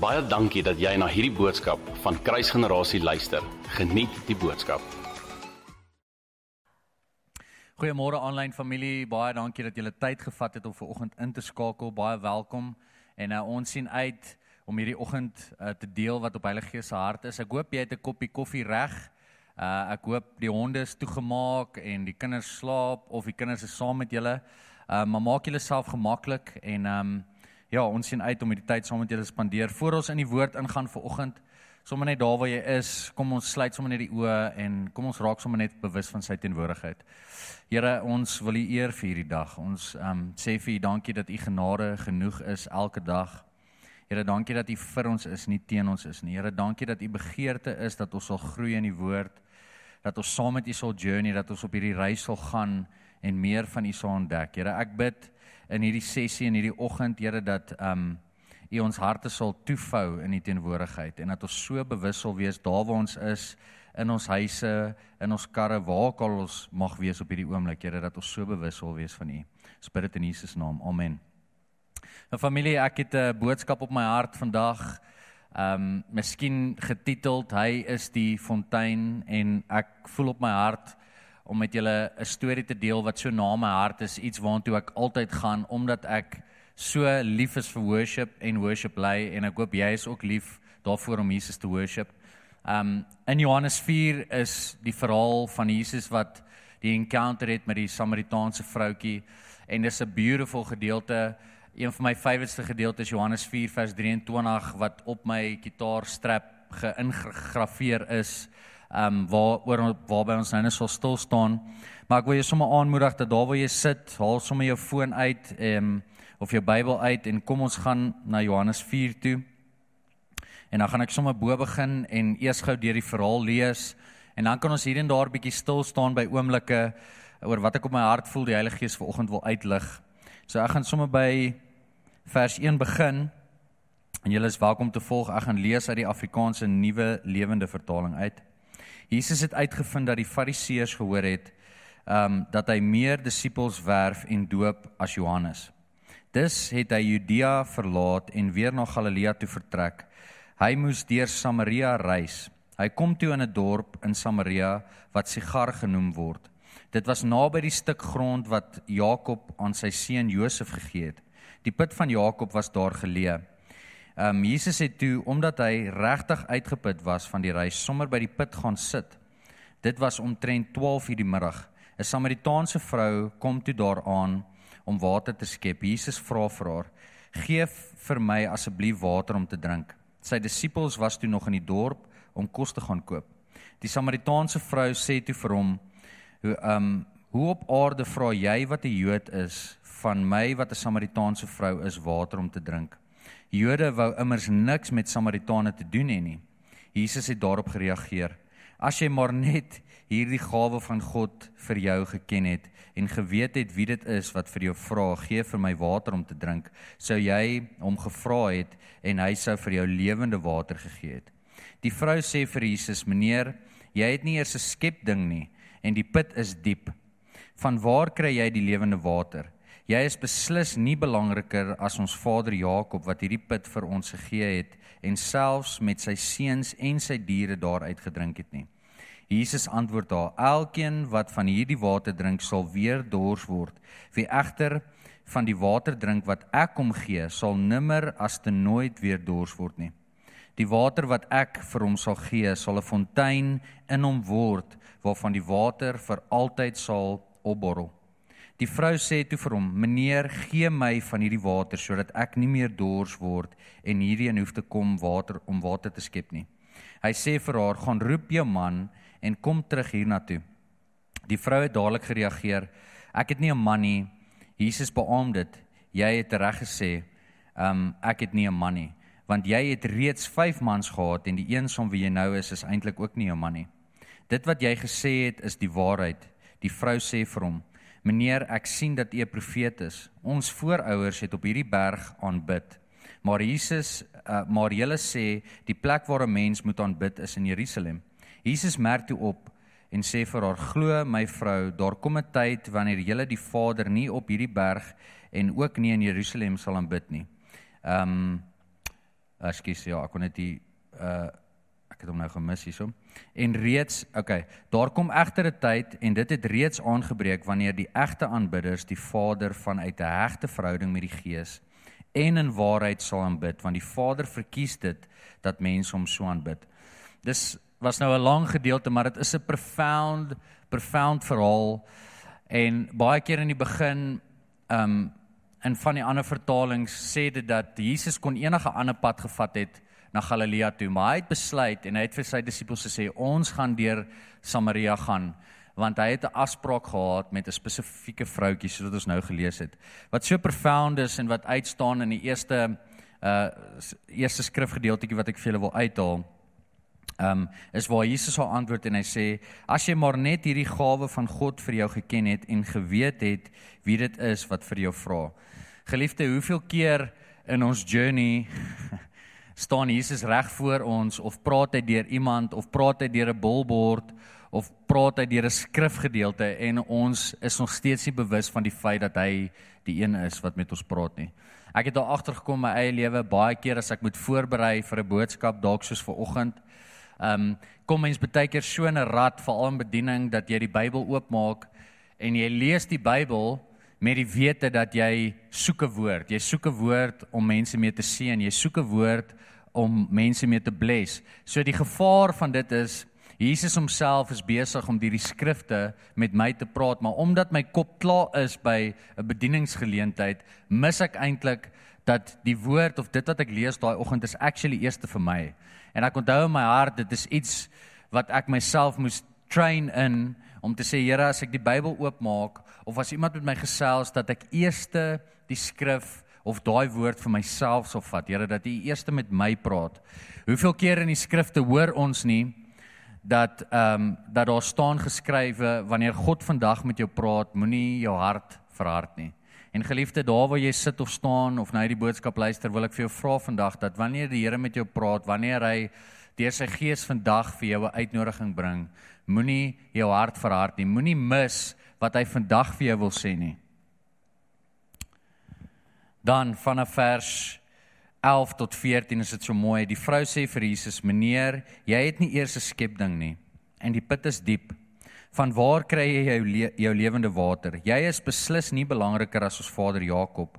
Baie dankie dat jy na hierdie boodskap van Kruisgenerasie luister. Geniet die boodskap. Goeiemôre aanlyn familie. Baie dankie dat julle tyd gevat het om ver oggend in te skakel. Baie welkom. En uh, ons sien uit om hierdie oggend uh, te deel wat op Heilige Gees se hart is. Ek hoop jy het 'n koppie koffie reg. Uh, ek hoop die honde is toegemaak en die kinders slaap of die kinders is saam met julle. Uh, maar maak julle self gemaklik en um, ja, ons sien uit om hierdie tyd saam met julle te spandeer. Voor ons in die woord ingaan vir oggend, sommer net daar waar jy is, kom ons sluit sommer net die oë en kom ons raak sommer net bewus van sy teenwoordigheid. Here, ons wil U eer vir hierdie dag. Ons ehm um, sê vir U dankie dat U genade genoeg is elke dag. Here, dankie dat U vir ons is, nie teen ons is nie. Here, dankie dat U begeerte is dat ons sal groei in die woord, dat ons saam met U sal journey, dat ons op hierdie reis sal gaan en meer van U sal ontdek. Here, ek bid in hierdie sessie en hierdie oggend, Here, dat ehm um, U ons harte sal toefou in U teenwoordigheid en dat ons so bewus sal wees daar waar ons is in ons huise, in ons karre, waar ook al ons mag wees op hierdie oomblik, Here, dat ons so bewus sal wees van U. Spirit in Jesus naam. Amen. 'n Familie, ek het 'n boodskap op my hart vandag. Ehm, um, miskien getiteld Hy is die fontein en ek voel op my hart om met julle 'n storie te deel wat so na my hart is, iets waartoe ek altyd gaan omdat ek so lief is vir worship en worship lei en ek hoop jy is ook lief daarvoor om Jesus te worship. Um in Johannes 4 is die verhaal van Jesus wat die encounter het met die Samaritaanse vroutjie en dis 'n beautiful gedeelte. Een van my favouriteste gedeeltes Johannes 4 vers 23 wat op my gitaarstrap geïngraveer is um, waar oor waarby ons nou net sal stil staan. Maar ek wil jou sommer aanmoedig dat daar waar jy sit, haal sommer jou foon uit ehm um, of jou Bybel uit en kom ons gaan na Johannes 4 toe. En dan gaan ek sommer bo begin en eers gou deur die verhaal lees en dan kan ons hier en daar bietjie stil staan by oomblikke oor wat ek op my hart voel die Heilige Gees vanoggend wil uitlig. So ek gaan sommer by vers 1 begin. En julle is welkom te volg. Ek gaan lees uit die Afrikaanse Nuwe Lewende Vertaling uit. Jesus het uitgevind dat die Fariseërs gehoor het ehm um, dat hy meer disippels werf en doop as Johannes. Dus het hy Judea verlaat en weer na Galilea toe vertrek. Hy moes deur Samaria reis. Hy kom toe in 'n dorp in Samaria wat Sigar genoem word. Dit was naby die stuk grond wat Jakob aan sy seun Josef gegee het. Die put van Jakob was daar geleë. Ehm um, Jesus het toe omdat hy regtig uitgeput was van die reis sommer by die put gaan sit. Dit was omtrent 12:00 die middag. 'n Samaritaanse vrou kom toe daaraan om water te skep. Jesus vra vir haar: "Geef vir my asseblief water om te drink." Sy disippels was toe nog in die dorp om kos te gaan koop. Die Samaritaanse vrou sê toe vir hom: "Hoe ehm um, hoe op aarde vra jy wat 'n Jood is van my wat 'n Samaritaanse vrou is water om te drink?" Jode wou immers niks met Samaritane te doen hê nie. Jesus het daarop gereageer: As jy maar net hierdie gawe van God vir jou geken het en geweet het wie dit is wat vir jou vra, gee vir my water om te drink, sou jy hom gevra het en hy sou vir jou lewende water gegee het. Die vrou sê vir Jesus: "Meneer, jy het nie eers 'n skep ding nie en die put is diep. Van waar kry jy die lewende water?" Jy is beslis nie belangriker as ons vader Jakob wat hierdie put vir ons gegee het en selfs met sy seuns en sy diere daaruit gedrink het nie. Jesus antwoord haar: Elkeen wat van hierdie water drink, sal weer dors word. Wie egter van die water drink wat ek hom gee, sal nimmer as te nooit weer dors word nie. Die water wat ek vir hom sal gee, sal 'n fontein in hom word waarvan die water vir altyd sal opborrel. Die vrou sê toe vir hom: "Meneer, gee my van hierdie water sodat ek nie meer dors word en hierheen hoef te kom water om water te skep nie." Hy sê vir haar: "Gaan roep jou man en kom terug hiernatoe." Die vrou het dadelik gereageer: "Ek het nie 'n man nie." Jesus beamoed dit: "Jy het reg gesê. Um ek het nie 'n man nie, want jy het reeds 5 mans gehad en die een som wie jy nou is is eintlik ook nie 'n man nie. Dit wat jy gesê het is die waarheid." Die vrou sê vir hom: Meneer, ek sien dat u 'n profeet is. Ons voorouers het op hierdie berg aanbid. Maar Jesus, uh, maar julle sê die plek waar 'n mens moet aanbid is in Jerusalem. Jesus merk toe op en sê vir haar: "Glo my vrou, daar kom 'n tyd wanneer julle die Vader nie op hierdie berg en ook nie in Jerusalem sal aanbid nie." Ehm um, Ekskuus, ja, ek kon die uh ek het hom nou gemis hierso. En reeds, okay, daar kom egter 'n tyd en dit het reeds aangebreek wanneer die egte aanbidders die Vader vanuit 'n hegte verhouding met die Gees en in waarheid sal aanbid, want die Vader verkies dit dat mense hom so aanbid. Dis was nou 'n lang gedeelte, maar dit is 'n profound profound verhaal en baie keer in die begin ehm um, in van die ander vertalings sê dit dat Jesus kon enige ander pad gevat het na Galilea toe, maar hy het besluit en hy het vir sy disippels gesê ons gaan deur Samaria gaan want hy het 'n afspraak gehad met 'n spesifieke vroutjie soos wat ons nou gelees het. Wat so profound is en wat uitstaan in die eerste uh eerste skrifgedeeltjie wat ek vir julle wil uithaal. Um is waar Jesus haar antwoord en hy sê as jy maar net hierdie gawe van God vir jou geken het en geweet het wie dit is wat vir jou vra. Geliefde, hoeveel keer in ons journey staan Jesus reg voor ons of praat hy deur iemand of praat hy deur 'n billboard of praat hy deur 'n skrifgedeelte en ons is nog steeds nie bewus van die feit dat hy die een is wat met ons praat nie. Ek het daar agtergekom my eie lewe baie keer as ek moet voorberei vir 'n boodskap dalk soos ver oggend. Ehm um, kom mens baie keer so 'n rad veral in bediening dat jy die Bybel oopmaak en jy lees die Bybel met die wete dat jy soek 'n woord. Jy soek 'n woord om mense mee te seën. Jy soek 'n woord om mense mee te bless. So die gevaar van dit is Jesus homself is besig om deur die skrifte met my te praat, maar omdat my kop klaar is by 'n bedieningsgeleentheid, mis ek eintlik dat die woord of dit wat ek lees daai oggend is actually eerste vir my. En ek onthou in my hart dit is iets wat ek myself moes train in om te sê Here as ek die Bybel oopmaak of as iemand met my gesels dat ek eerste die skrif of daai woord vir myself sal vat. Here dat U eers met my praat. Hoeveel keer in die skrifte hoor ons nie dat ehm um, dat daar staan geskrywe wanneer God vandag met jou praat, moenie jou hart verhard nie. En geliefde, daar waar jy sit of staan of na hierdie boodskap luister, wil ek vir jou vra vandag dat wanneer die Here met jou praat, wanneer hy deur sy gees vandag vir jou 'n uitnodiging bring, moenie jou hart verhard nie. Moenie mis wat hy vandag vir jou wil sê nie. Dan vanaf vers 11 tot 14 is dit so mooi. Die vrou sê vir Jesus: "Meneer, jy het nie eers 'n skepding nie en die put is diep. Van waar kry jy jou le jou lewende water? Jy is beslis nie belangriker as ons vader Jakob,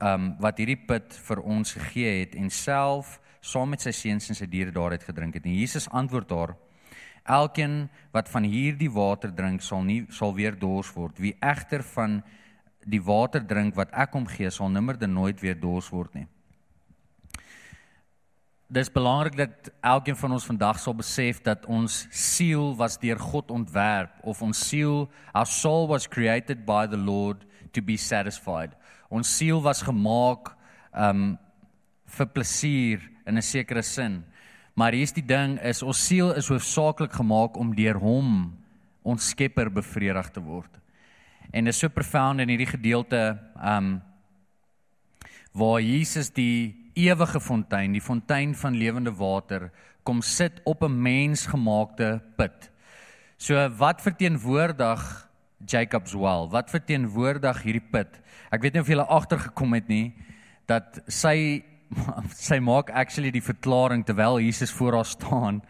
um, wat hierdie put vir ons gegee het en self saam met sy seuns en sy diere daaruit gedrink het." En Jesus antwoord haar: "Elkeen wat van hierdie water drink, sal nie sal weer dors word. Wie egter van die water drink wat ek hom gee, sal nimmer de nooit weer dors word nie. Dis belangrik dat elkeen van ons vandag sal besef dat ons siel was deur God ontwerp of ons siel, our soul was created by the Lord to be satisfied. Ons siel was gemaak um vir plesier in 'n sekere sin. Maar hier's die ding is ons siel is hoofsaaklik gemaak om deur hom ons Skepper bevredig te word. En dit is so profound in hierdie gedeelte um waar Jesus die ewige fontein, die fontein van lewende water kom sit op 'n mensgemaakte put. So wat verteenwoordig Jacob's well? Wat verteenwoordig hierdie put? Ek weet nie of jy al agtergekom het nie dat sy sy maak actually die verklaring terwyl Jesus voor haar staan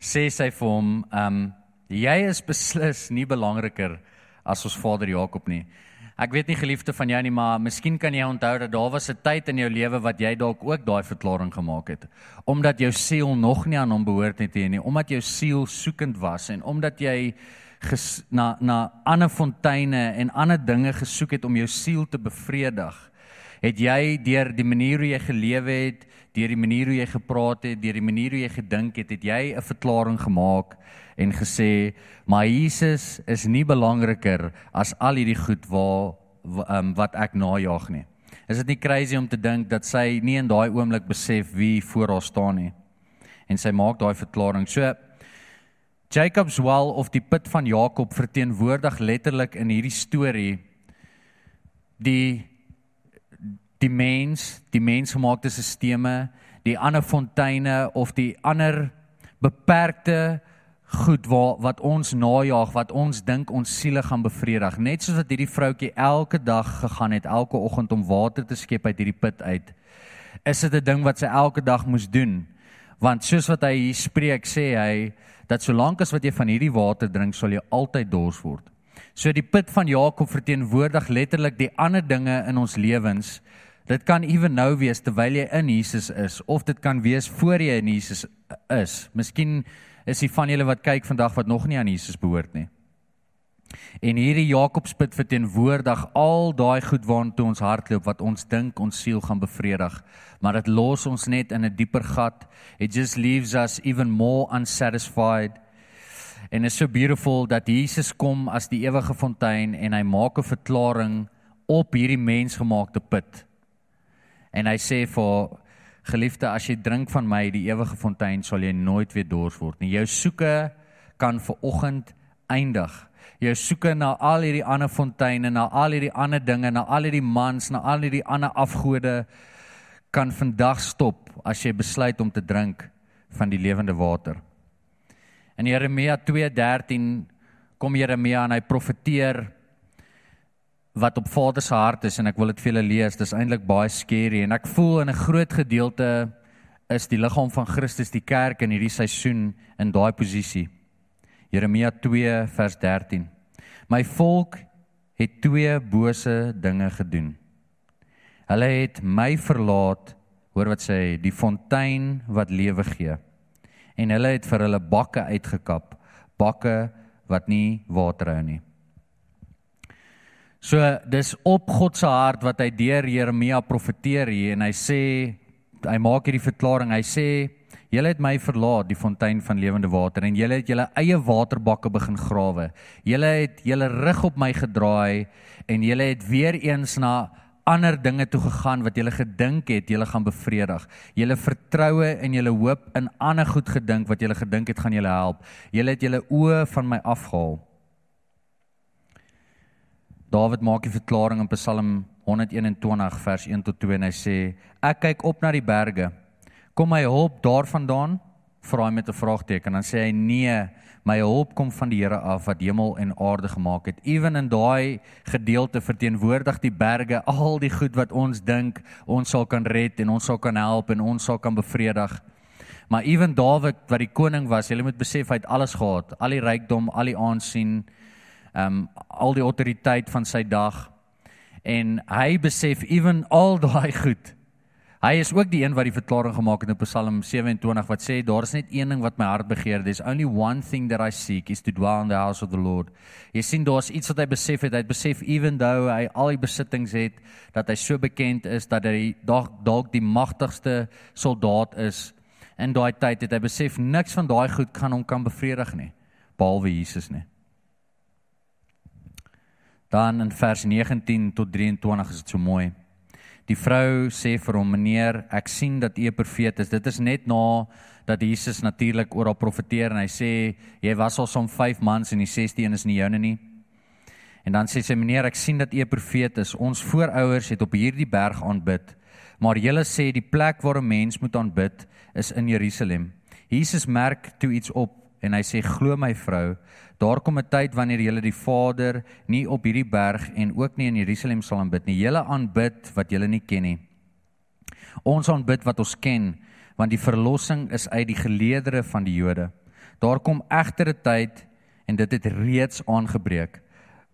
sê sy vir hom um jy is beslis nie belangriker as ons vader Jakob nie. Ek weet nie geliefde van jou nie, maar miskien kan jy onthou dat daar was 'n tyd in jou lewe wat jy dalk ook daai verklaring gemaak het. Omdat jou siel nog nie aan hom behoort het nie, omdat jou siel soekend was en omdat jy ges, na na ander fonteine en ander dinge gesoek het om jou siel te bevredig. Het jy deur die manier hoe jy gelewe het, deur die manier hoe jy gepraat het, deur die manier hoe jy gedink het, het jy 'n verklaring gemaak en gesê maar Jesus is nie belangriker as al hierdie goed waar um, wat ek najag nie. Is dit nie crazy om te dink dat sy nie in daai oomblik besef wie voor haar staan nie? En sy maak daai verklaring. So Jacob's well of die put van Jakob verteenwoordig letterlik in hierdie storie die die mens, die mensgemaakte stelsels, die ander fonteine of die ander beperkte goed waar wat ons najag, wat ons dink ons siele gaan bevredig. Net soos wat hierdie vroutjie elke dag gegaan het, elke oggend om water te skep uit hierdie put uit. is dit 'n ding wat sy elke dag moes doen. Want soos wat hy hier spreek, sê hy dat solank as wat jy van hierdie water drink, sal jy altyd dors word. So die put van Jakob verteenwoordig letterlik die ander dinge in ons lewens. Dit kan ewen nou wees terwyl jy in Jesus is of dit kan wees voor jy in Jesus is. Miskien is die van julle wat kyk vandag wat nog nie aan Jesus behoort nie. En hierdie Jakobsput verteenwoordig al daai goed waartoe ons hardloop wat ons dink ons siel gaan bevredig, maar dit los ons net in 'n dieper gat. It just leaves us even more unsatisfied. En is so beautiful dat Jesus kom as die ewige fontein en hy maak 'n verklaring op hierdie mensgemaakte put. En hy sê vir geliefde, as jy drink van my, die ewige fontein, sal jy nooit weer dors word nie. Jou soeke kan ver oggend eindig jou soeke na al hierdie ander fonteine, na al hierdie ander dinge, na al hierdie mans, na al hierdie ander afgode kan vandag stop as jy besluit om te drink van die lewende water. In Jeremia 2:13 kom Jeremia en hy profeteer wat op Vader se hart is en ek wil dit vir julle lees. Dis eintlik baie skerry en ek voel in 'n groot gedeelte is die liggaam van Christus die kerk in hierdie seisoen in daai posisie. Jeremia 2 vers 13. My volk het twee bose dinge gedoen. Hulle het my verlaat, hoor wat sê, die fontein wat lewe gee. En hulle het vir hulle bakke uitgekap, bakke wat nie water hou nie. So dis op God se hart wat hy deur Jeremia profeteer hier en hy sê hy maak hierdie verklaring. Hy sê Julle het my verlaat, die fontein van lewende water en julle het julle eie waterbakke begin grawe. Julle het julle rug op my gedraai en julle het weer eens na ander dinge toe gegaan wat julle gedink het julle gaan bevredig. Julle vertroue en julle hoop in ander goed gedink wat julle gedink het gaan julle help. Julle het julle oë van my afgehaal. Dawid maak die verklaring in Psalm 121 vers 1 tot 2 en hy sê: Ek kyk op na die berge Kom my hulp daarvandaan? Vra hy met 'n vraagteken. Dan sê hy nee, my hulp kom van die Here af wat hemel en aarde gemaak het. Ewen in daai gedeelte verteenwoordig die berge al die goed wat ons dink ons sal kan red en ons sal kan help en ons sal kan bevredig. Maar ewen Dawid wat die koning was, jy moet besef hy het alles gehad, al die rykdom, al die aansien, um, al die autoriteit van sy dag. En hy besef ewen al daai goed Hy is ook die een wat die verklaring gemaak het in Psalm 27 wat sê daar is net een ding wat my hart begeer. There's only one thing that I seek is to dwell in the house of the Lord. Jy sien daar's iets wat hy besef het. Hy het besef even though hy al die besittings het dat hy so bekend is dat hy dalk dalk die magtigste soldaat is in daai tyd het hy besef niks van daai goed kan hom kan bevredig nie behalwe Jesus nie. Dan in vers 19 tot 23 is dit so mooi. Die vrou sê vir hom: "Meneer, ek sien dat u 'n profeet is." Dit is net na dat Jesus natuurlik oral profeteer en hy sê: "Jy was al som 5 mans en die 6de een is nie joune nie." En dan sê sy: "Meneer, ek sien dat u 'n profeet is. Ons voorouers het op hierdie berg aanbid, maar julle sê die plek waar 'n mens moet aanbid is in Jerusalem." Jesus merk toe iets op en hy sê: "Glo my vrou, Daar kom 'n tyd wanneer julle die Vader nie op hierdie berg en ook nie in Jerusalem sal aanbid nie. Julle aanbid wat julle nie ken nie. Ons aanbid wat ons ken, want die verlossing is uit die geleedere van die Jode. Daar kom egter 'n tyd en dit het reeds aangebreek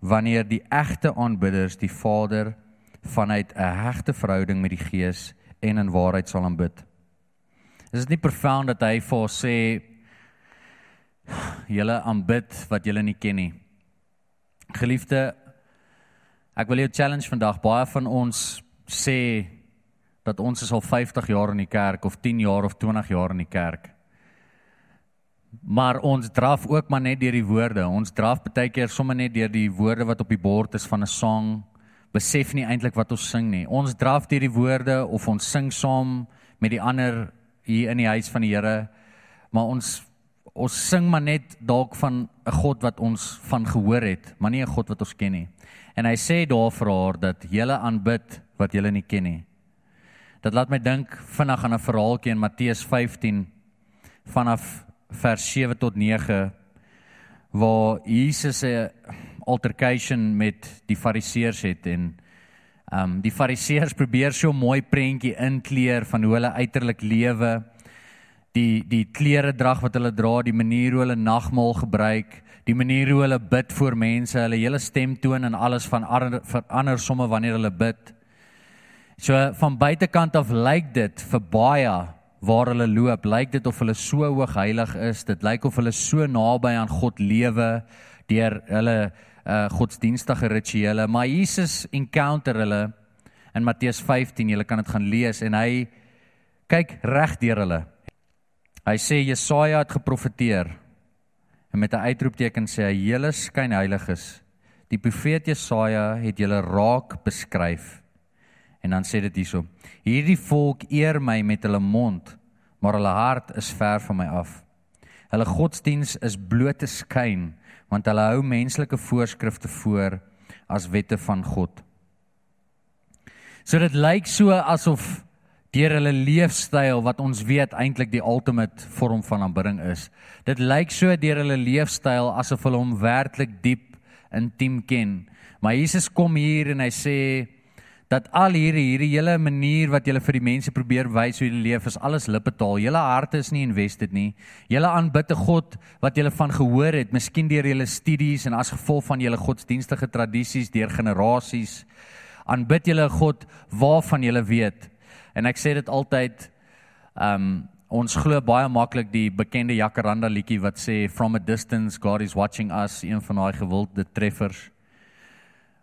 wanneer die egte aanbidders die Vader vanuit 'n hegte verhouding met die Gees en in waarheid sal aanbid. Is dit nie profound dat hy vir ons sê julle aanbid wat julle nie ken nie. Geliefde, ek wil jou challenge vandag. Baie van ons sê dat ons is al 50 jaar in die kerk of 10 jaar of 20 jaar in die kerk. Maar ons draf ook maar net deur die woorde. Ons draf baie keer sommer net deur die woorde wat op die bord is van 'n sang. Besef nie eintlik wat ons sing nie. Ons draf deur die woorde of ons sing saam met die ander hier in die huis van die Here. Maar ons ons sing maar net dalk van 'n God wat ons van gehoor het, maar nie 'n God wat ons ken nie. En hy sê daar vir haar dat julle aanbid wat julle nie ken nie. Dit laat my dink vinnig aan 'n verhaaltjie in Matteus 15 vanaf vers 7 tot 9 waar Jesus 'n altercation met die fariseërs het en Um die Fariseërs probeer so 'n mooi prentjie inkleer van hoe hulle uiterlik lewe. Die die klere drag wat hulle dra, die manier hoe hulle nagmaal gebruik, die manier hoe hulle bid vir mense, hulle hele stemtoon en alles van verander somme wanneer hulle bid. So van buitekant af lyk dit vir baie waar hulle loop, lyk dit of hulle so hoog heilig is. Dit lyk of hulle so naby aan God lewe deur hulle uh godsdienstige rituele. Maar Jesus encounter hulle in Matteus 15. Jy kan dit gaan lees en hy kyk reg deur hulle. Hy sê Jesaja het geprofeteer en met 'n uitroepteken sê hy: "Julle skyn heilig is. Die profeet Jesaja het julle raak beskryf." En dan sê dit hierso: Hierdie volk eer my met hulle mond, maar hulle hart is ver van my af. Hulle godsdiens is blote skyn, want hulle hou menslike voorskrifte voor as wette van God. So dit lyk so asof deur hulle leefstyl wat ons weet eintlik die ultimate vorm van aanbidding is. Dit lyk so deur hulle leefstyl asof hulle hom werklik diep intiem ken. Maar Jesus kom hier en hy sê dat al hierdie hierdie hele manier wat julle vir die mense probeer wys hoe julle leef is alles lippetaal. Julle harte is nie invested nie. Julle aanbid 'n God wat julle van gehoor het, miskien deur julle studies en as gevolg van julle godsdienstige tradisies deur generasies. Aanbid julle 'n God waarvan julle weet. En ek sê dit altyd um ons glo baie maklik die bekende Jacaranda liedjie wat sê from a distance God is watching us, een van daai gewilde treffers.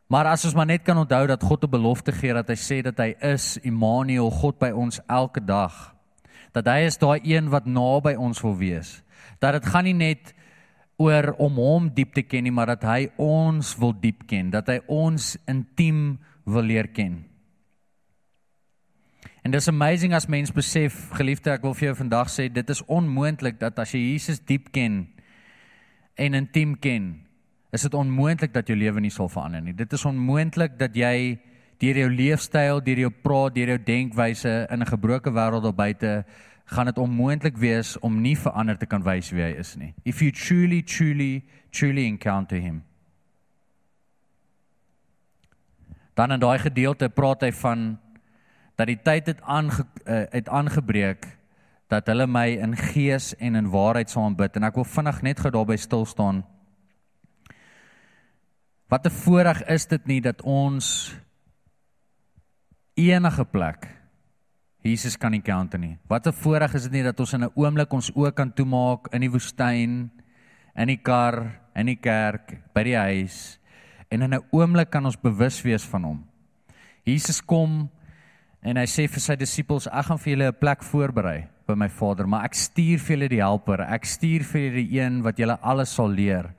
Maar as ons maar net kan onthou dat God 'n belofte gee dat hy sê dat hy is Immanuel, God by ons elke dag. Dat hy is daai een wat naby ons wil wees. Dat dit gaan nie net oor om hom diep te ken nie, maar dat hy ons wil diep ken, dat hy ons intiem wil leer ken. En dis amazing as mens besef, geliefde, ek wil vir jou vandag sê, dit is onmoontlik dat as jy Jesus diep ken en intiem ken, is dit onmoontlik dat jou lewe nie sal verander nie. Dit is onmoontlik dat jy deur jou leefstyl, deur jou praat, deur jou denkwyse in 'n gebroke wêreld daar buite gaan dit onmoontlik wees om nie verander te kan wys wie hy is nie. If you truly truly truly encounter him. Dan in daai gedeelte praat hy van dat die tyd het aange uh, het aangebreek dat hulle my in gees en in waarheid sal aanbid en ek wil vinnig net gou daarby stil staan. Wat 'n voorreg is dit nie dat ons enige plek Jesus kan encounter nie. Wat 'n voorreg is dit nie dat ons in 'n oomblik ons oë kan toemaak in die woestyn, in die kar, in die kerk, by die huis en in 'n oomblik kan ons bewus wees van hom. Jesus kom en hy sê vir sy disippels: "Ek gaan vir julle 'n plek voorberei by my Vader, maar ek stuur vir julle die Helper. Ek stuur vir julle die een wat julle alles sal leer."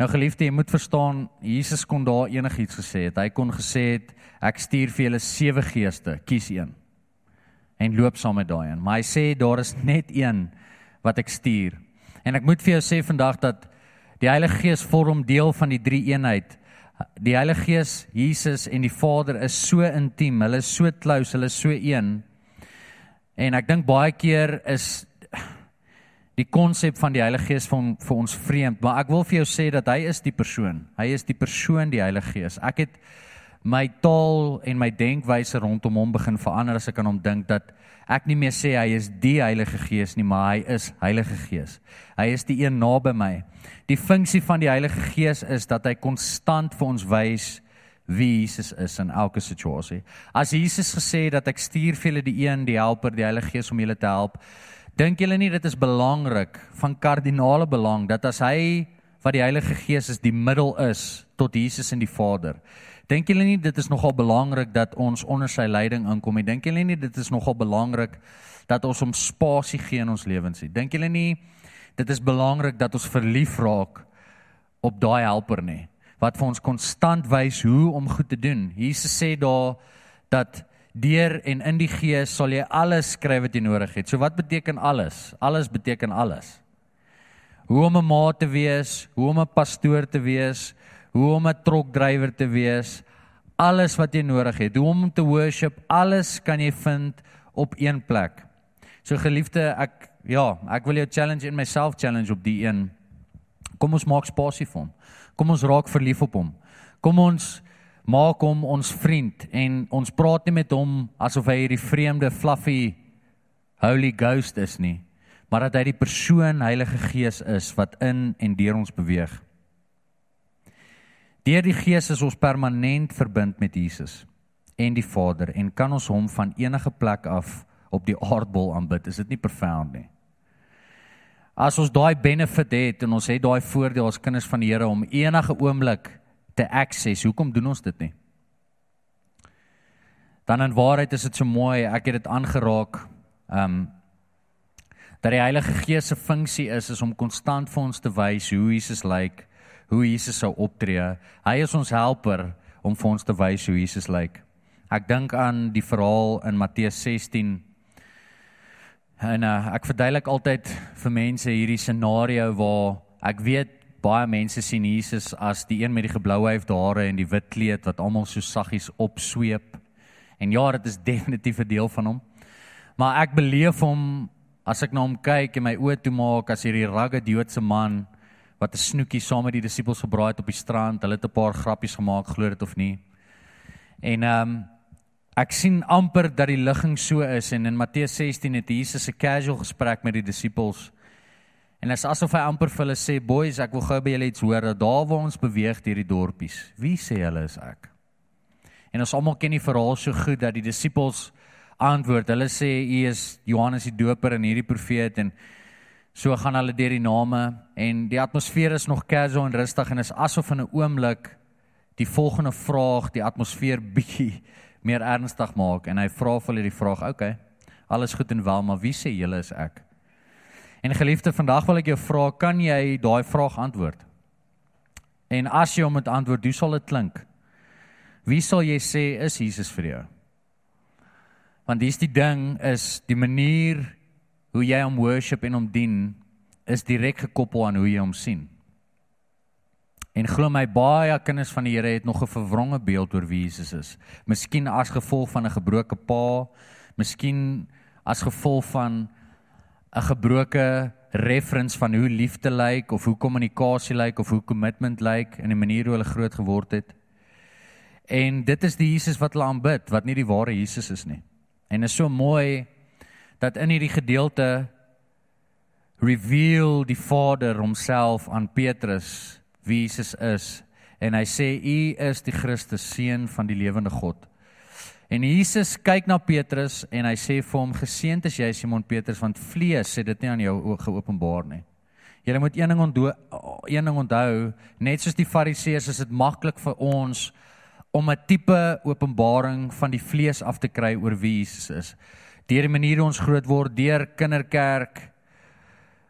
Nou geliefde, jy moet verstaan, Jesus kon daar enigiets gesê het. Hy kon gesê het ek stuur vir julle sewe geeste, kies een. En loop saam met daai een. Maar hy sê daar is net een wat ek stuur. En ek moet vir jou sê vandag dat die Heilige Gees vorm deel van die drie eenheid. Die Heilige Gees, Jesus en die Vader is so intiem. Hulle is so close, hulle is so een. En ek dink baie keer is die konsep van die Heilige Gees vir, vir ons vreemd, maar ek wil vir jou sê dat hy is die persoon. Hy is die persoon die Heilige Gees. Ek het my taal en my denkwyse rondom hom begin verander as ek aan hom dink dat ek nie meer sê hy is die Heilige Gees nie, maar hy is Heilige Gees. Hy is die een naby my. Die funksie van die Heilige Gees is dat hy konstant vir ons wys wie Jesus is in elke situasie. As Jesus gesê het dat ek stuur vir julle die een, die Helper, die Heilige Gees om julle te help, Dink julle nie dit is belangrik van kardinale belang dat as hy wat die Heilige Gees is die middel is tot Jesus en die Vader. Dink julle nie dit is nogal belangrik dat ons onder sy leiding inkom nie. Dink julle nie dit is nogal belangrik dat ons hom spasie gee in ons lewens nie. Dink julle nie dit is belangrik dat ons verlief raak op daai helper nie wat vir ons konstant wys hoe om goed te doen. Jesus sê daar dat deur en in die gees sal jy alles skryf wat jy nodig het. So wat beteken alles? Alles beteken alles. Hoe om 'n ma te wees, hoe om 'n pastoor te wees, hoe om 'n trokdrywer te wees, alles wat jy nodig het. Hoe om te worship, alles kan jy vind op een plek. So geliefde, ek ja, ek wil jou challenge en myself challenge op die een. Kom ons maak spasie vir hom. Kom ons raak verlief op hom. Kom ons maak hom ons vriend en ons praat nie met hom asof hy hierdie vreemde fluffy Holy Ghost is nie, maar dat hy die persoon Heilige Gees is wat in en deur ons beweeg. Deur die Gees is ons permanent verbind met Jesus en die Vader en kan ons hom van enige plek af op die aardbol aanbid. Is dit nie profound nie? As ons daai benefit het en ons het daai voordeel as kinders van die Here om enige oomblik te access, hoekom doen ons dit nie? Dan in waarheid is dit so mooi, ek het dit aangeraak. Ehm um, dat die Heilige Gees se funksie is is om konstant vir ons te wys hoe Jesus lyk, hoe Jesus sou optree. Hy is ons helper om vir ons te wys hoe Jesus lyk. Ek dink aan die verhaal in Matteus 16. En uh, ek verduidelik altyd vir mense hierdie scenario waar ek weet baie mense sien Jesus as die een met die geblou hyf hare en die wit kleed wat almal so saggies opsweep. En ja, dit is definitief 'n deel van hom. Maar ek beleef hom as ek na hom kyk en my oë toe maak as hierdie rugged Joodse man wat 'n snoekie saam met die disippels gebraai het op die strand. Hulle het 'n paar grappies gemaak, glo dit of nie. En ehm um, ek sien amper dat die ligging so is en in Matteus 16 het Jesus 'n casual gesprek met die disippels. En dit is asof hy amper vir hulle sê, "Boys, ek wil gou by julle iets hoor. Daar waar ons beweeg deur die dorpies, wie sê hulle is ek?" En ons almal ken die verhaal so goed dat die disippels antwoord. Hulle sê, "U is Johannes die Doper en hierdie profeet en so gaan hulle deur die name en die atmosfeer is nog casual en rustig en is asof in 'n oomblik die volgende vraag die atmosfeer bietjie meer ernstig maak en hy vra vir hulle die vraag, "Oké, okay, alles goed en wel, maar wie sê julle is ek?" En geliefde, vandag wil ek jou vra, kan jy daai vraag antwoord? En as jy hom moet antwoord, hoe sal dit klink? Wie sal jy sê is Jesus vir jou? Want dis die ding is die manier hoe jy hom worship en hom dien is direk gekoppel aan hoe jy hom sien. En glo my baie kinders van die Here het nog 'n verwronge beeld oor wie Jesus is. Miskien as gevolg van 'n gebroke pa, miskien as gevolg van 'n gebroke reference van hoe liefde lyk of hoe kommunikasie lyk of hoe commitment lyk in die manier hoe hulle groot geword het. En dit is die Jesus wat hulle aanbid, wat nie die ware Jesus is nie. En is so mooi dat in hierdie gedeelte reveal die Vader homself aan Petrus wie Jesus is en hy sê u is die Christus seun van die lewende God. En Jesus kyk na Petrus en hy sê vir hom geseënd is jy Simon Petrus want vlees het dit nie aan jou geopenbaar nie. Jy moet een ding onthou, een ding onthou, net soos die Fariseërs is dit maklik vir ons om 'n tipe openbaring van die vlees af te kry oor wie Jesus is. Deur die manier hoe ons groot word, deur kinderkerk,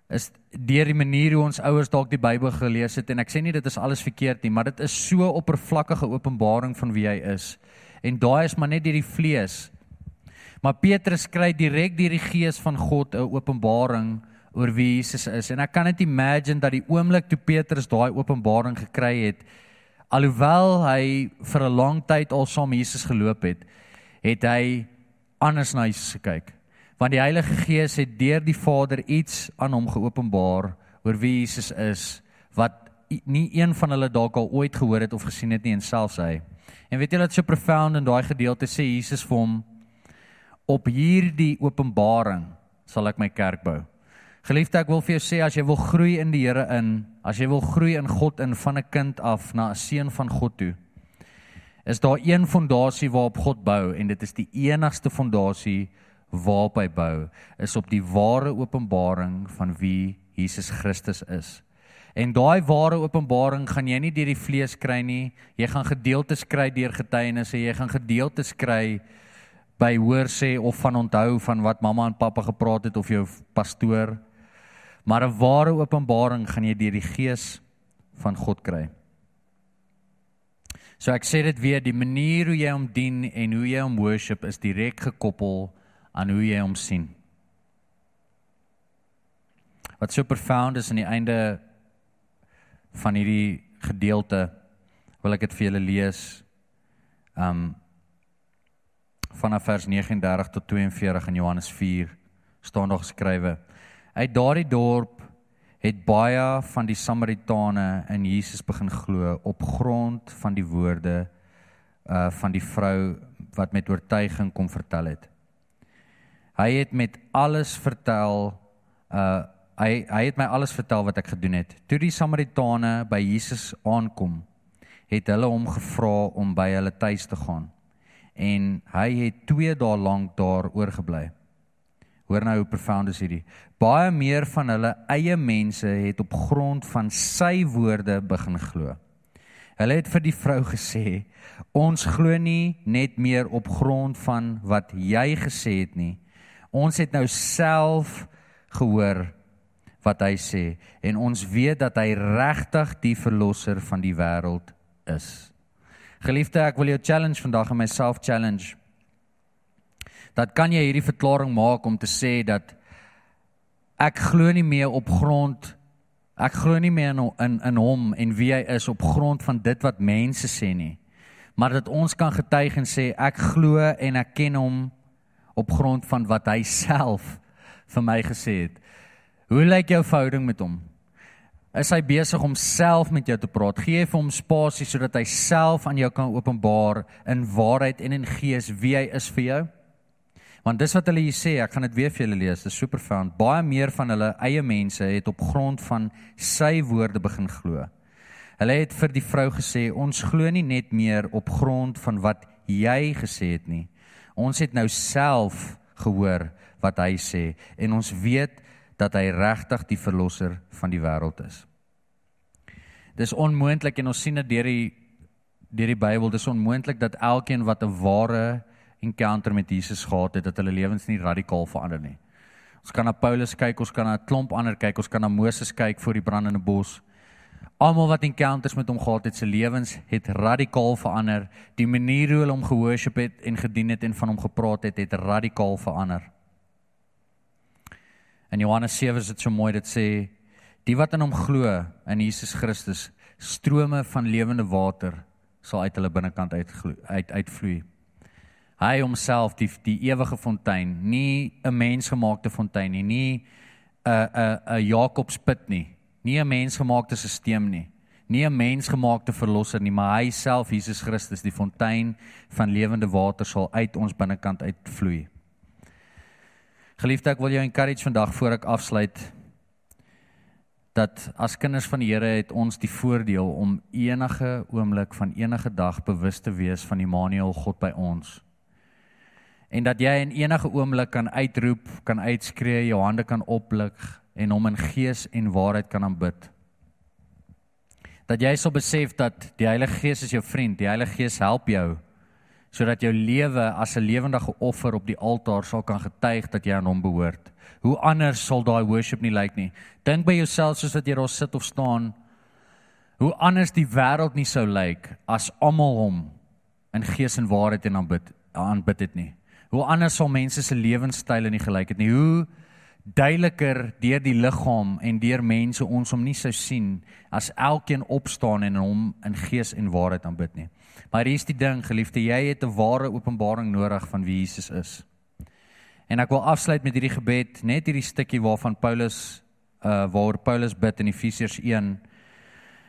is deur die manier hoe ons ouers dalk die Bybel gelees het en ek sê nie dit is alles verkeerd nie, maar dit is so oppervlakkige openbaring van wie hy is. En daai is maar net deur die vlees. Maar Petrus kry direk deur die gees van God 'n openbaring oor wie Jesus is. En ek kan net imagine dat die oomblik toe Petrus daai openbaring gekry het, alhoewel hy vir 'n lang tyd al saam Jesus geloop het, het hy anders na Jesus gekyk want die Heilige Gees het deur die Vader iets aan hom geopenbaar oor wie Jesus is wat nie een van hulle dalk al ooit gehoor het of gesien het nie en selfs hy. En weet julle wat so profound in daai gedeelte sê Jesus vir hom op hierdie openbaring sal ek my kerk bou. Geliefde, ek wil vir jou sê as jy wil groei in die Here in, as jy wil groei in God in van 'n kind af na 'n seun van God toe, is daar een fondasie waarop God bou en dit is die enigste fondasie waarop hy bou is op die ware openbaring van wie Jesus Christus is. En daai ware openbaring gaan jy nie deur die vlees kry nie. Jy gaan gedeeltes kry deur getuienisse, jy gaan gedeeltes kry by hoor sê of van onthou van wat mamma en pappa gepraat het of jou pastoor. Maar 'n ware openbaring gaan jy deur die gees van God kry. So ek sê dit weer, die manier hoe jy hom dien en hoe jy hom worship is direk gekoppel aan hoe jy hom sien. Wat so profound is aan die einde van hierdie gedeelte wil ek dit vir julle lees. Um vanaf vers 39 tot 42 in Johannes 4 staan nog geskrywe: Uit daardie dorp het baie van die Samaritane in Jesus begin glo op grond van die woorde uh van die vrou wat met oortuiging kom vertel het. Hy het met alles vertel uh hy hy het my alles vertel wat ek gedoen het. Toe die Samaritane by Jesus aankom, het hulle hom gevra om by hulle tuis te gaan. En hy het 2 dae lank daar oorgebly. Hoor nou hoe profound is hierdie. Baie meer van hulle eie mense het op grond van sy woorde begin glo. Hulle het vir die vrou gesê: "Ons glo nie net meer op grond van wat jy gesê het nie. Ons het nou self gehoor wat hy sê en ons weet dat hy regtig die verlosser van die wêreld is." Geliefde, ek wil jou challenge vandag en myself challenge dat kan jy hierdie verklaring maak om te sê dat ek glo nie meer op grond ek glo nie meer in in, in hom en wie hy is op grond van dit wat mense sê nie. Maar dat ons kan getuig en sê ek glo en ek ken hom op grond van wat hy self vir my gesê het. Hoe lyk jou verhouding met hom? Is hy besig om self met jou te praat? Gee vir hom spasie sodat hy self aan jou kan openbaar in waarheid en in gees wie hy is vir jou Want dis wat hulle hier sê, ek gaan dit weer vir julle lees. Dit is super found. Baie meer van hulle eie mense het op grond van sy woorde begin glo. Hulle het vir die vrou gesê, "Ons glo nie net meer op grond van wat jy gesê het nie. Ons het nou self gehoor wat hy sê en ons weet dat hy regtig die verlosser van die wêreld is." Dis onmoontlik en ons sien dit deur die deur die Bybel, dis onmoontlik dat elkeen wat 'n ware encounter met Jesus gehad het dat hulle lewens nie radikaal verander nie. Ons kan na Paulus kyk, ons kan na 'n klomp ander kyk, ons kan na Moses kyk voor die brandende bos. Almal wat encounters met hom gehad het, se lewens het radikaal verander. Die manier hoe hulle hom gehoorship het en gedien het en van hom gepraat het, het radikaal verander. En Johannes 7 is dit so mooi dit sê die wat in hom glo in Jesus Christus strome van lewende water sal uit hulle binnekant uitvloei uit uitvloei hy homself die die ewige fontein, nie 'n mensgemaakte fontein nie, nie 'n 'n 'n Jakobsput nie, nie 'n mensgemaakte stelsel nie, nie 'n mensgemaakte verlosser nie, maar hy self Jesus Christus, die fontein van lewende water sal uit ons binnekant uitvloei. Geliefde, ek wil jou encourage vandag voor ek afsluit dat as kinders van die Here het ons die voordeel om enige oomblik van enige dag bewus te wees van Immanuel God by ons en dat jy in enige oomblik kan uitroep, kan uitskree, jou hande kan oplig en hom in gees en waarheid kan aanbid. Dat jy sal besef dat die Heilige Gees is jou vriend, die Heilige Gees help jou sodat jou lewe as 'n lewendige offer op die altaar sal kan getuig dat jy aan hom behoort. Hoe anders sal daai worship nie lyk nie? Dink by jouself soos wat jy daar sit of staan. Hoe anders die wêreld nie sou lyk as almal hom in gees en waarheid en aanbid aanbid het nie hoe anders sal mense se lewenstyle nie gelyk het nie. Hoe duideliker deur die liggaam en deur mense ons hom nie sou sien as elkeen opstaan en hom in gees en waarheid aanbid nie. Maar hier is die ding, geliefde, jy het 'n ware openbaring nodig van wie Jesus is. En ek wil afsluit met hierdie gebed, net hierdie stukkie waarvan Paulus uh waar Paulus bid in Efesiërs 1.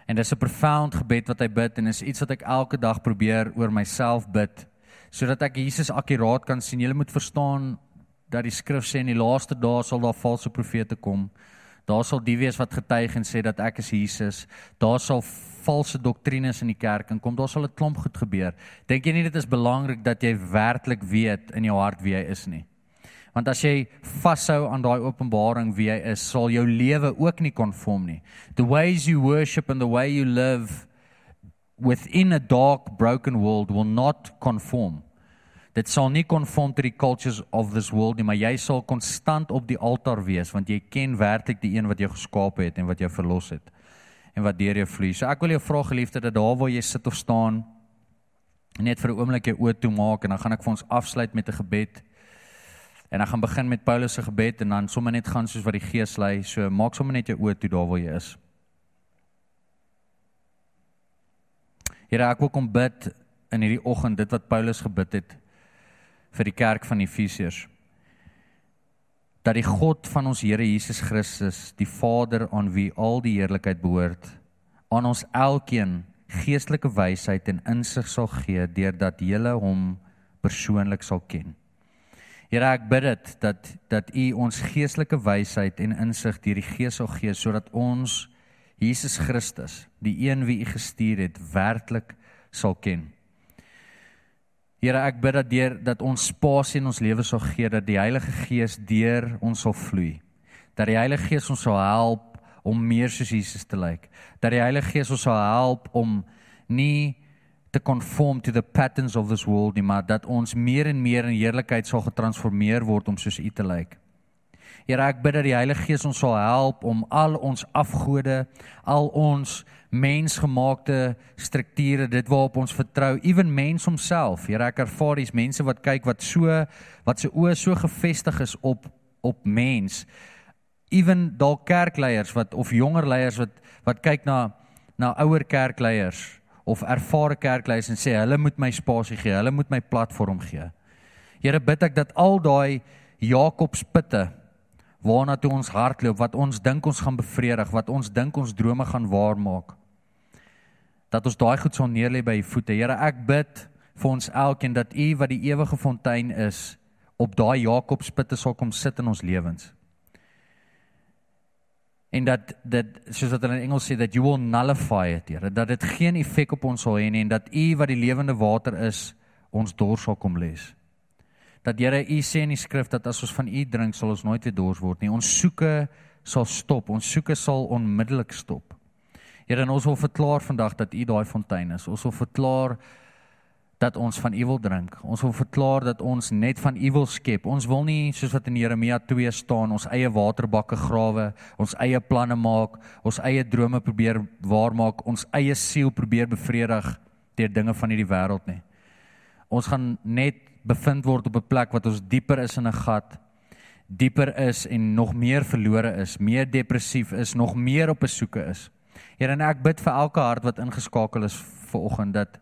En dis 'n profound gebed wat hy bid en is iets wat ek elke dag probeer oor myself bid sodat ek Jesus akkuraat kan sien. Jy moet verstaan dat die skrif sê in die laaste dae sal daar valse profete kom. Daar sal die wees wat getuig en sê dat ek is Jesus. Daar sal valse doktrines in die kerk en kom daar sal 'n klomp goed gebeur. Dink jy nie dit is belangrik dat jy werklik weet in jou hart wie hy is nie? Want as jy vashou aan daai openbaring wie hy is, sal jou lewe ook nie konform nie. The ways you worship and the way you live within a dark broken world will not conform. Dit sal nie conform to the cultures of this world nie, maar jy sal konstant op die altaar wees want jy ken werklik die een wat jou geskaap het en wat jou verlos het en wat deur jou vloei. So ek wil jou vra geliefde dat daar waar jy sit of staan net vir 'n oomblik jou oë toe maak en dan gaan ek vir ons afsluit met 'n gebed. En dan gaan begin met Paulus se gebed en dan sommer net gaan soos wat die Gees lei. So maak sommer net jou oë toe daar waar jy is. Here, ek wil kom bid in hierdie oggend dit wat Paulus gebid het vir die kerk van Efesiërs. Dat die God van ons Here Jesus Christus, die Vader aan wie al die heerlikheid behoort, aan ons elkeen geestelike wysheid en insig sal gee deurdat julle hom persoonlik sal ken. Here ek bid dit dat dat U ons geestelike wysheid en insig deur die Gees sal gee sodat ons Jesus Christus, die een wie U gestuur het, werklik sal ken. Here, ek bid dat deur dat ons spasie in ons lewe sal gee dat die Heilige Gees deur ons sal vloei. Dat die Heilige Gees ons sal help om meer soos Jesus te lyk. Dat die Heilige Gees ons sal help om nie te conform to the patterns of this world nie, maar dat ons meer en meer in heerlikheid sal getransformeer word om soos U te lyk. Here, ek bid dat die Heilige Gees ons sal help om al ons afgode, al ons mensgemaakte strukture, dit waarop ons vertrou, ewen mens homself. Here, ek ervaar dis mense wat kyk wat so wat se oë so gefestig is op op mens. Ewen dalk kerkleiers wat of jonger leiers wat wat kyk na na ouer kerkleiers of ervare kerkleiers en sê hulle moet my spasie gee, hulle moet my platform gee. Here bid ek dat al daai Jakobspitte waarna toe ons hardloop, wat ons dink ons gaan bevredig, wat ons dink ons drome gaan waarmaak. Dat ons daai goed sal neerlê by u voete. Here, ek bid vir ons elkeen dat u wat die ewige fontein is, op daai Jakobspitte sal kom sit in ons lewens. En dat dit soos wat hulle in Engels sê dat you will nullify it, Here, dat dit geen effek op ons sal hê nie en dat u wat die lewende water is, ons dors sal kom les dat Here U sê in die skrif dat as ons van U drink sal ons nooit weer dors word nie. Ons soeke sal stop. Ons soeke sal onmiddellik stop. Here, ons wil verklaar vandag dat U daai fontein is. Ons wil verklaar dat ons van U wil drink. Ons wil verklaar dat ons net van U wil skep. Ons wil nie soos wat in Jeremia 2 staan, ons eie waterbakke grawe, ons eie planne maak, ons eie drome probeer waarmaak, ons eie siel probeer bevredig deur dinge van hierdie wêreld nie. Ons gaan net bevind word op 'n plek wat ons dieper is in 'n gat, dieper is en nog meer verlore is, meer depressief is, nog meer op 'n soeke is. Here, en ek bid vir elke hart wat ingeskakel is ver oggend dat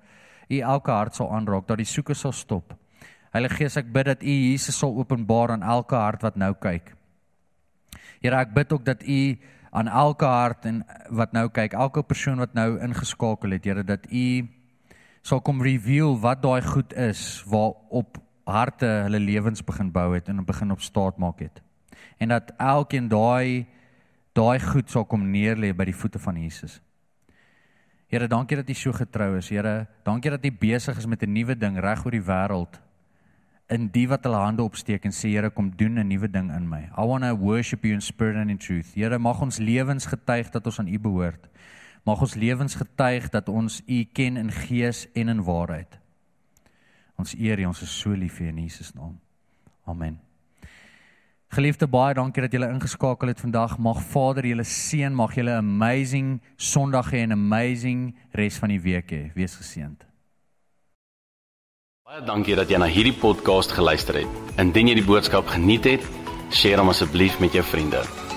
U elke hart sal aanraak, dat die soeke sal stop. Heilige Gees, ek bid dat U Jesus sal openbaar aan elke hart wat nou kyk. Here, ek bid ook dat U aan elke hart en wat nou kyk, elke persoon wat nou ingeskakel het, Here, dat U sal kom reveal wat daai goed is waarop harte hulle lewens begin bou het en begin op staat maak het. En dat elkeen daai daai goed sal kom neerlê by die voete van Jesus. Here, dankie dat U so getrou is. Here, dankie dat U besig is met 'n nuwe ding reg oor die wêreld. In die wat hulle hande opsteek en sê Here, kom doen 'n nuwe ding in my. I want to worship you in spirit and in truth. Here, mag ons lewens getuig dat ons aan U behoort. Mag ons lewens getuig dat ons U ken in gees en in waarheid. Ons eer U, ons is so lief vir in Jesus naam. Amen. Geliefde baie dankie dat julle ingeskakel het vandag. Mag Vader julle seën, mag julle 'n amazing Sondag hê en 'n amazing res van die week hê. Wees geseënd. Baie dankie dat jy na hierdie podcast geluister het. Indien jy die boodskap geniet het, deel hom asseblief met jou vriende.